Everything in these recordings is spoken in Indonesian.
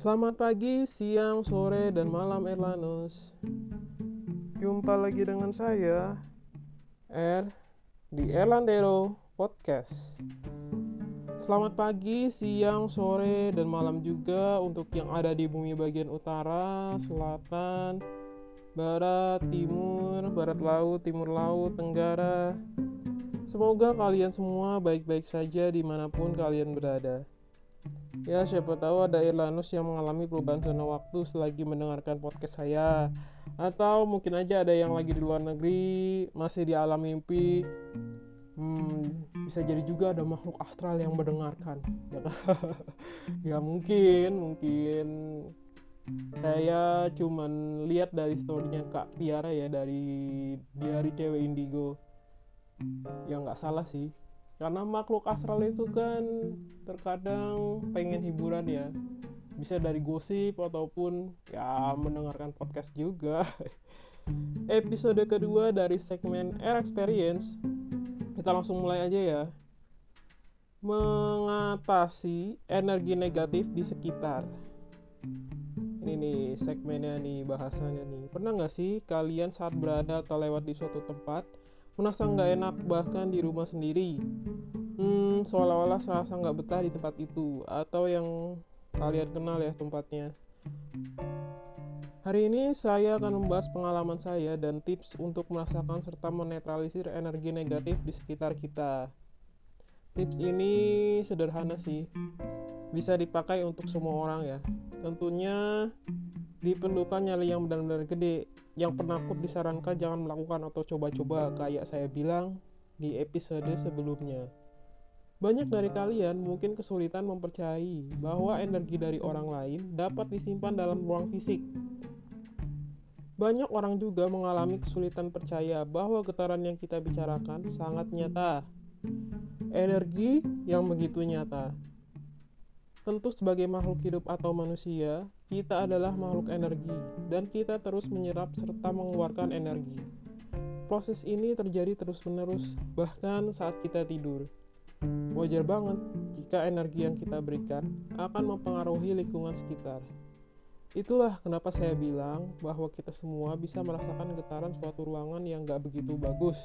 Selamat pagi, siang, sore, dan malam Erlanus. Jumpa lagi dengan saya. Er di Erlandero Podcast. Selamat pagi, siang, sore, dan malam juga untuk yang ada di bumi bagian utara, selatan, barat, timur, barat laut, timur laut, tenggara. Semoga kalian semua baik-baik saja di mana pun kalian berada Ya, siapa tahu ada Irlanus yang mengalami perubahan zona waktu selagi mendengarkan podcast saya. Atau mungkin aja ada yang lagi di luar negeri, masih di alam mimpi. Hmm, bisa jadi juga ada makhluk astral yang mendengarkan. Ya, mungkin, mungkin saya cuman lihat dari storynya Kak Piara ya dari dari cewek indigo. Ya nggak salah sih, karena makhluk astral itu kan terkadang pengen hiburan ya. Bisa dari gosip ataupun ya mendengarkan podcast juga. Episode kedua dari segmen Air Experience. Kita langsung mulai aja ya. Mengatasi energi negatif di sekitar. Ini nih segmennya nih bahasannya nih. Pernah nggak sih kalian saat berada atau lewat di suatu tempat merasa nggak enak bahkan di rumah sendiri hmm, seolah-olah serasa nggak betah di tempat itu atau yang kalian kenal ya tempatnya Hari ini saya akan membahas pengalaman saya dan tips untuk merasakan serta menetralisir energi negatif di sekitar kita. Tips ini sederhana sih, bisa dipakai untuk semua orang ya. Tentunya diperlukan nyali yang benar-benar gede. Yang penakut disarankan jangan melakukan atau coba-coba kayak saya bilang di episode sebelumnya. Banyak dari kalian mungkin kesulitan mempercayai bahwa energi dari orang lain dapat disimpan dalam ruang fisik. Banyak orang juga mengalami kesulitan percaya bahwa getaran yang kita bicarakan sangat nyata. Energi yang begitu nyata. Tentu sebagai makhluk hidup atau manusia, kita adalah makhluk energi dan kita terus menyerap serta mengeluarkan energi. Proses ini terjadi terus-menerus bahkan saat kita tidur. Wajar banget jika energi yang kita berikan akan mempengaruhi lingkungan sekitar. Itulah kenapa saya bilang bahwa kita semua bisa merasakan getaran suatu ruangan yang gak begitu bagus.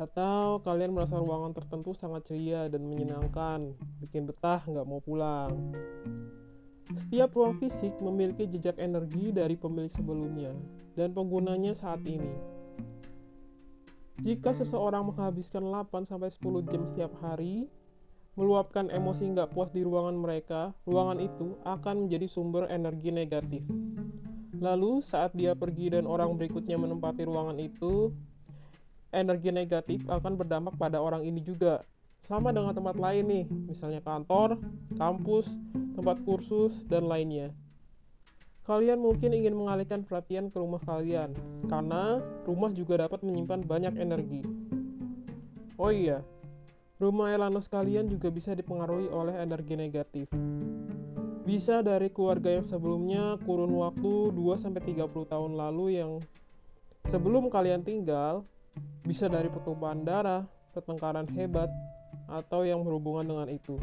Atau kalian merasa ruangan tertentu sangat ceria dan menyenangkan, bikin betah gak mau pulang. Setiap ruang fisik memiliki jejak energi dari pemilik sebelumnya dan penggunanya saat ini. Jika seseorang menghabiskan 8-10 jam setiap hari, meluapkan emosi nggak puas di ruangan mereka, ruangan itu akan menjadi sumber energi negatif. Lalu saat dia pergi dan orang berikutnya menempati ruangan itu, energi negatif akan berdampak pada orang ini juga. Sama dengan tempat lain nih, misalnya kantor, kampus, tempat kursus, dan lainnya. Kalian mungkin ingin mengalihkan perhatian ke rumah kalian, karena rumah juga dapat menyimpan banyak energi. Oh iya, Rumah Elanos kalian juga bisa dipengaruhi oleh energi negatif. Bisa dari keluarga yang sebelumnya kurun waktu 2-30 tahun lalu yang sebelum kalian tinggal, bisa dari pertumpahan darah, pertengkaran hebat, atau yang berhubungan dengan itu.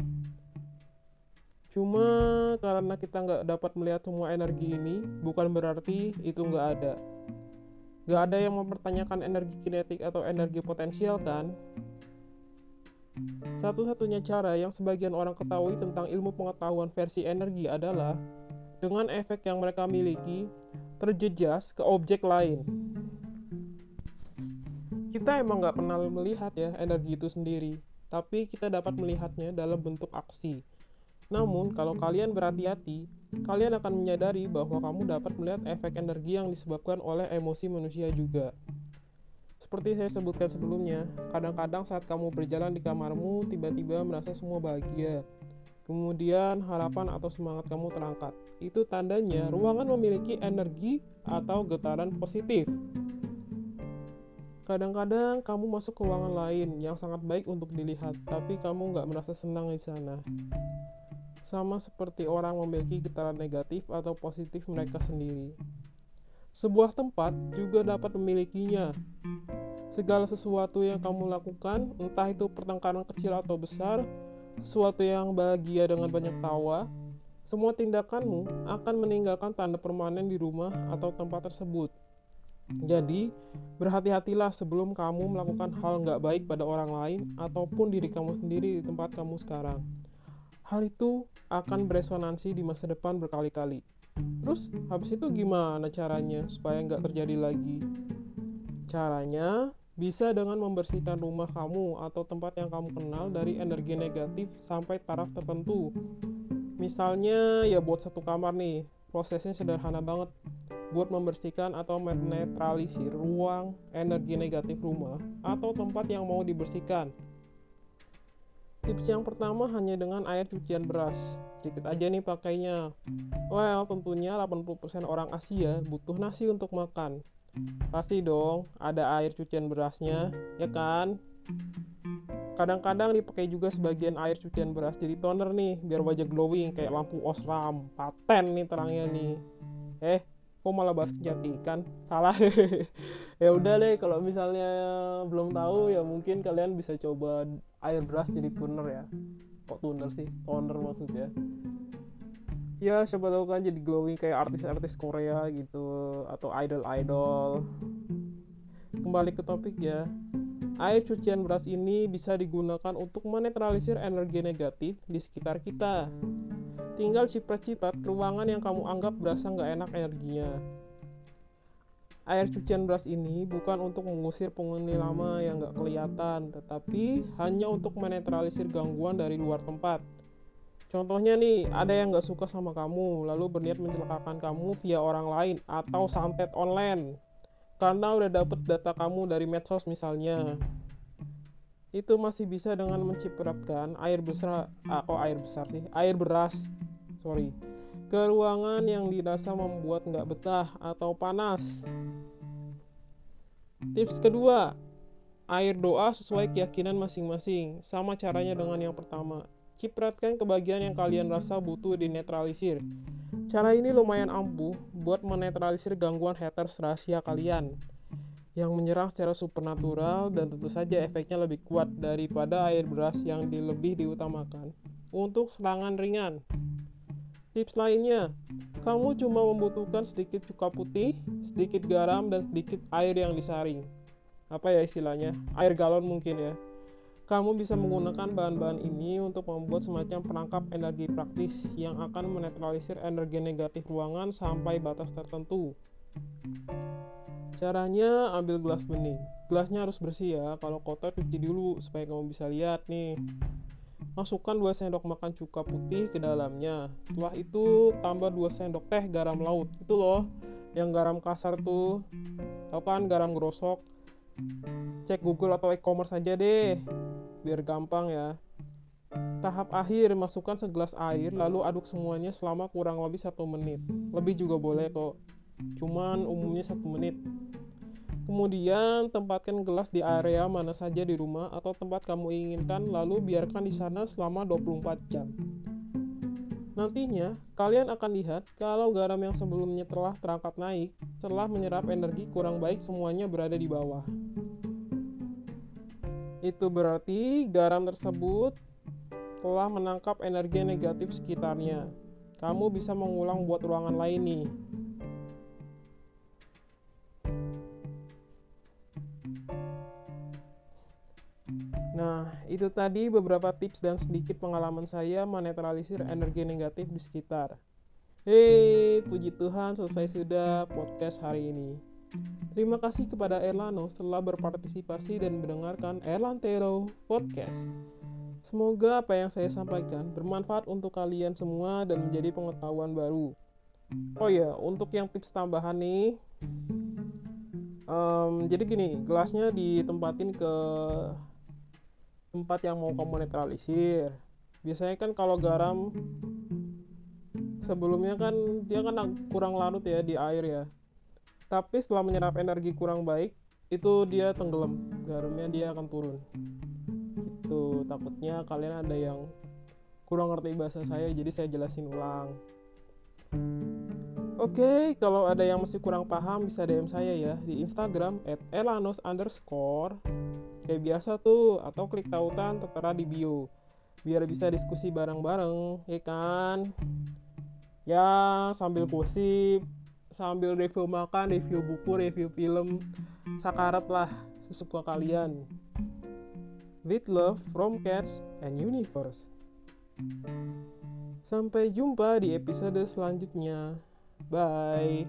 Cuma karena kita nggak dapat melihat semua energi ini, bukan berarti itu nggak ada. Nggak ada yang mempertanyakan energi kinetik atau energi potensial kan? Satu-satunya cara yang sebagian orang ketahui tentang ilmu pengetahuan versi energi adalah dengan efek yang mereka miliki terjejas ke objek lain. Kita emang nggak pernah melihat ya energi itu sendiri, tapi kita dapat melihatnya dalam bentuk aksi. Namun, kalau kalian berhati-hati, kalian akan menyadari bahwa kamu dapat melihat efek energi yang disebabkan oleh emosi manusia juga. Seperti saya sebutkan sebelumnya, kadang-kadang saat kamu berjalan di kamarmu, tiba-tiba merasa semua bahagia. Kemudian harapan atau semangat kamu terangkat. Itu tandanya ruangan memiliki energi atau getaran positif. Kadang-kadang kamu masuk ke ruangan lain yang sangat baik untuk dilihat, tapi kamu nggak merasa senang di sana. Sama seperti orang memiliki getaran negatif atau positif mereka sendiri. Sebuah tempat juga dapat memilikinya. Segala sesuatu yang kamu lakukan, entah itu pertengkaran kecil atau besar, sesuatu yang bahagia dengan banyak tawa, Semua tindakanmu akan meninggalkan tanda permanen di rumah atau tempat tersebut. Jadi, berhati-hatilah sebelum kamu melakukan hal nggak baik pada orang lain ataupun diri kamu sendiri di tempat kamu sekarang. Hal itu akan beresonansi di masa depan berkali-kali. Terus, habis itu gimana caranya supaya nggak terjadi lagi? Caranya bisa dengan membersihkan rumah kamu atau tempat yang kamu kenal dari energi negatif sampai taraf tertentu. Misalnya ya buat satu kamar nih, prosesnya sederhana banget. Buat membersihkan atau menetralisir ruang energi negatif rumah atau tempat yang mau dibersihkan. Tips yang pertama hanya dengan air cucian beras. Sedikit aja nih pakainya. Well, tentunya 80% orang Asia butuh nasi untuk makan. Pasti dong ada air cucian berasnya, ya kan? Kadang-kadang dipakai juga sebagian air cucian beras jadi toner nih, biar wajah glowing kayak lampu osram. Paten nih terangnya nih. Eh, kok malah bahas kecantikan? Salah. ya udah deh, kalau misalnya belum tahu ya mungkin kalian bisa coba air beras jadi toner ya. Kok toner sih? Toner maksudnya. Ya siapa tahu kan jadi glowing kayak artis-artis Korea gitu atau idol-idol. Kembali ke topik ya Air cucian beras ini bisa digunakan untuk menetralisir energi negatif di sekitar kita. Tinggal ciprat-ciprat ruangan yang kamu anggap berasa nggak enak energinya. Air cucian beras ini bukan untuk mengusir penghuni lama yang nggak kelihatan, tetapi hanya untuk menetralisir gangguan dari luar tempat. Contohnya nih, ada yang nggak suka sama kamu, lalu berniat mencelakakan kamu via orang lain atau santet online karena udah dapet data kamu dari medsos misalnya itu masih bisa dengan mencipratkan air besar ah, air besar sih air beras sorry. Ke ruangan yang dirasa membuat nggak betah atau panas. Tips kedua air doa sesuai keyakinan masing-masing sama caranya dengan yang pertama. Cipratkan ke bagian yang kalian rasa butuh dinetralisir. Cara ini lumayan ampuh buat menetralisir gangguan haters rahasia kalian yang menyerang secara supernatural dan tentu saja efeknya lebih kuat daripada air beras yang lebih diutamakan. Untuk serangan ringan. Tips lainnya, kamu cuma membutuhkan sedikit cuka putih, sedikit garam, dan sedikit air yang disaring. Apa ya istilahnya? Air galon mungkin ya. Kamu bisa menggunakan bahan-bahan ini untuk membuat semacam perangkap energi praktis yang akan menetralisir energi negatif ruangan sampai batas tertentu. Caranya ambil gelas bening. Gelasnya harus bersih ya. Kalau kotor cuci dulu supaya kamu bisa lihat nih. Masukkan 2 sendok makan cuka putih ke dalamnya. Setelah itu tambah 2 sendok teh garam laut. Itu loh yang garam kasar tuh. Tahu kan garam grosok? Cek Google atau e-commerce aja deh biar gampang ya. Tahap akhir, masukkan segelas air, lalu aduk semuanya selama kurang lebih satu menit. Lebih juga boleh kok, cuman umumnya satu menit. Kemudian tempatkan gelas di area mana saja di rumah atau tempat kamu inginkan, lalu biarkan di sana selama 24 jam. Nantinya, kalian akan lihat kalau garam yang sebelumnya telah terangkat naik, setelah menyerap energi kurang baik semuanya berada di bawah. Itu berarti garam tersebut telah menangkap energi negatif sekitarnya. Kamu bisa mengulang buat ruangan lain nih. Nah, itu tadi beberapa tips dan sedikit pengalaman saya menetralisir energi negatif di sekitar. Hei, puji Tuhan selesai sudah podcast hari ini. Terima kasih kepada Erlano setelah berpartisipasi dan mendengarkan Erlantero Podcast. Semoga apa yang saya sampaikan bermanfaat untuk kalian semua dan menjadi pengetahuan baru. Oh ya, untuk yang tips tambahan nih, um, jadi gini, gelasnya ditempatin ke tempat yang mau kamu netralisir. Biasanya kan kalau garam sebelumnya kan dia kan kurang larut ya di air ya. Tapi setelah menyerap energi kurang baik itu dia tenggelam. Garamnya dia akan turun. Itu takutnya kalian ada yang kurang ngerti bahasa saya jadi saya jelasin ulang. Oke, okay, kalau ada yang masih kurang paham bisa DM saya ya di Instagram @elanos underscore kayak biasa tuh atau klik tautan tertera di bio. Biar bisa diskusi bareng-bareng, ya kan? ya sambil kusip sambil review makan review buku review film. Sakarep lah sesuka kalian. With love from cats and universe. Sampai jumpa di episode selanjutnya. Bye